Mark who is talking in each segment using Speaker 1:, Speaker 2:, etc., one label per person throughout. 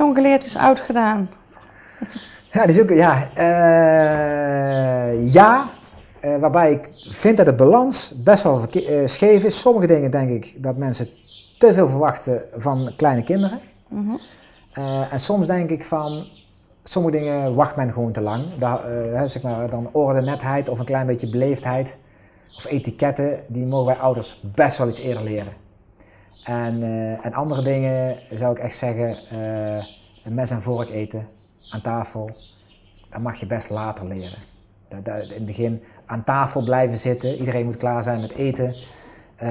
Speaker 1: Jong geleerd is oud gedaan.
Speaker 2: Ja, die is ook, ja, eh, ja eh, waarbij ik vind dat de balans best wel eh, scheef is. Sommige dingen denk ik dat mensen te veel verwachten van kleine kinderen.
Speaker 1: Mhm.
Speaker 2: En soms denk ik van, sommige dingen wacht men gewoon te lang. Zeg maar, dan orde, netheid of een klein beetje beleefdheid of etiketten, die mogen wij ouders best wel iets eerder leren. En, eh, en andere dingen zou ik echt zeggen, eh, een mes en vork eten aan tafel, dat mag je best later leren. Dat, in het begin aan tafel blijven zitten, iedereen moet klaar zijn met eten. Eh,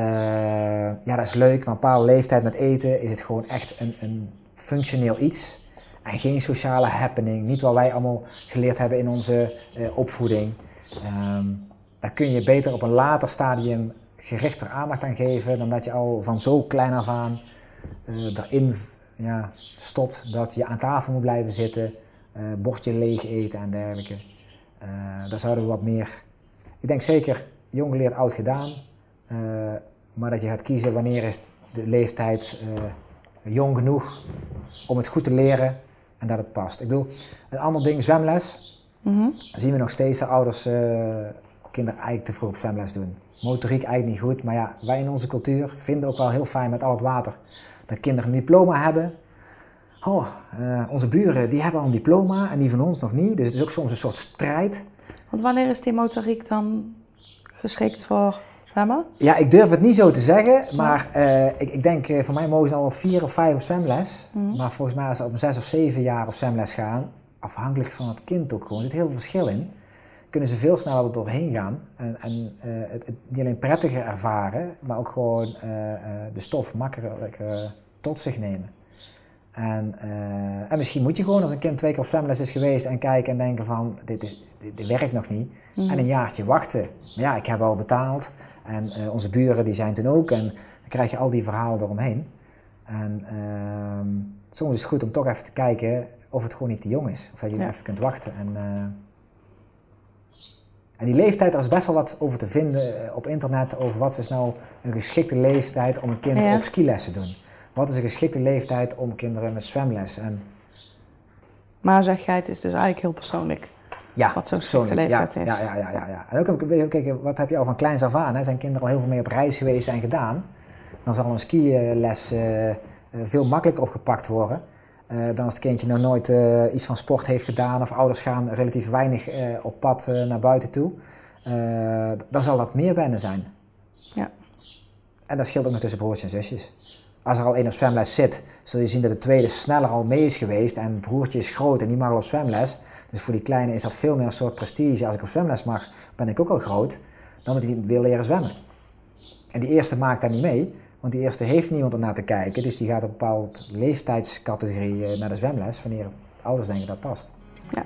Speaker 2: ja, dat is leuk, maar op een bepaalde leeftijd met eten is het gewoon echt een, een functioneel iets. En geen sociale happening, niet wat wij allemaal geleerd hebben in onze opvoeding. Daar kun je beter op een later stadium gerichter aandacht aan geven dan dat je al van zo klein af aan eh, erin ja, stopt dat je aan tafel moet blijven zitten, eh bordje leeg eten en dergelijke. Eh, daar zouden we wat meer. Ik denk zeker jong geleerd oud gedaan, maar dat je gaat kiezen wanneer is de leeftijd jong genoeg om het goed te leren en dat het past. Ik bedoel, een ander ding, zwemles
Speaker 1: Mhm.
Speaker 2: zien we nog steeds dat ouders kinderen eigenlijk te vroeg op zwemles doen. Motoriek eigenlijk niet goed, maar ja, wij in onze cultuur vinden ook wel heel fijn met al het water dat kinderen een diploma hebben. Oh, eh, onze buren die hebben al een diploma en die van ons nog niet, dus het is ook soms een soort strijd.
Speaker 1: Want wanneer is die motoriek dan geschikt voor zwemmen?
Speaker 2: Ja, ik durf het niet zo te zeggen, maar eh, ik, ik denk eh, voor mij mogen ze al vier of vijf op zwemles.
Speaker 1: Mhm.
Speaker 2: Maar volgens mij als ze op zes of zeven jaar op zwemles gaan, afhankelijk van het kind ook gewoon, er zit heel veel verschil in. Kunnen ze veel sneller er doorheen gaan en, en eh, het, het niet alleen prettiger ervaren, maar ook gewoon eh, eh, de stof makkelijker tot zich nemen. En, en misschien moet je gewoon als een kind twee keer op zwemles is geweest en kijken en denken van dit, dit, dit, dit werkt nog niet.
Speaker 1: Mhm.
Speaker 2: En een jaartje wachten. Maar ja, ik heb al betaald. En onze buren die zijn toen ook. En dan krijg je al die verhalen eromheen. En ehm, soms is het goed om toch even te kijken of het gewoon niet te jong is. Of dat je
Speaker 1: Ja.
Speaker 2: even kunt wachten. En, en die leeftijd, daar is best wel wat over te vinden eh, op internet. Over wat is nou een geschikte leeftijd om een kind
Speaker 1: Ja.
Speaker 2: op skiles te doen. Wat is een geschikte leeftijd om kinderen met zwemles? En
Speaker 1: Maar zeg jij, het is dus eigenlijk heel persoonlijk.
Speaker 2: Ja,
Speaker 1: Wat zo'n geschikte
Speaker 2: persoonlijk. ja,
Speaker 1: leeftijd is.
Speaker 2: Ja, ja, ja, ja, ja. En ook heb ik kijken, wat heb je al van kleins af aan? Hè? Zijn kinderen al heel veel mee op reis geweest en gedaan? Dan zal een skiles eh, eh, veel makkelijker opgepakt worden. Eh, dan als het kindje nog nooit eh, iets van sport heeft gedaan of ouders gaan relatief weinig eh, op pad naar buiten toe. Dan zal dat meer wennen zijn.
Speaker 1: Ja.
Speaker 2: En dat scheelt ook nog tussen broertjes en zusjes. Als er al één op zwemles zit, zul je zien dat de tweede sneller al mee is geweest en broertje is groot en die mag al op zwemles. Dus voor die kleine is dat veel meer een soort prestige. Als ik op zwemles mag, ben ik ook al groot, dan dat hij wil leren zwemmen. En die eerste maakt daar niet mee, want die eerste heeft niemand om naar te kijken. Dus die gaat een bepaalde leeftijdscategorie naar de zwemles, wanneer ouders denken dat past.
Speaker 1: Ja.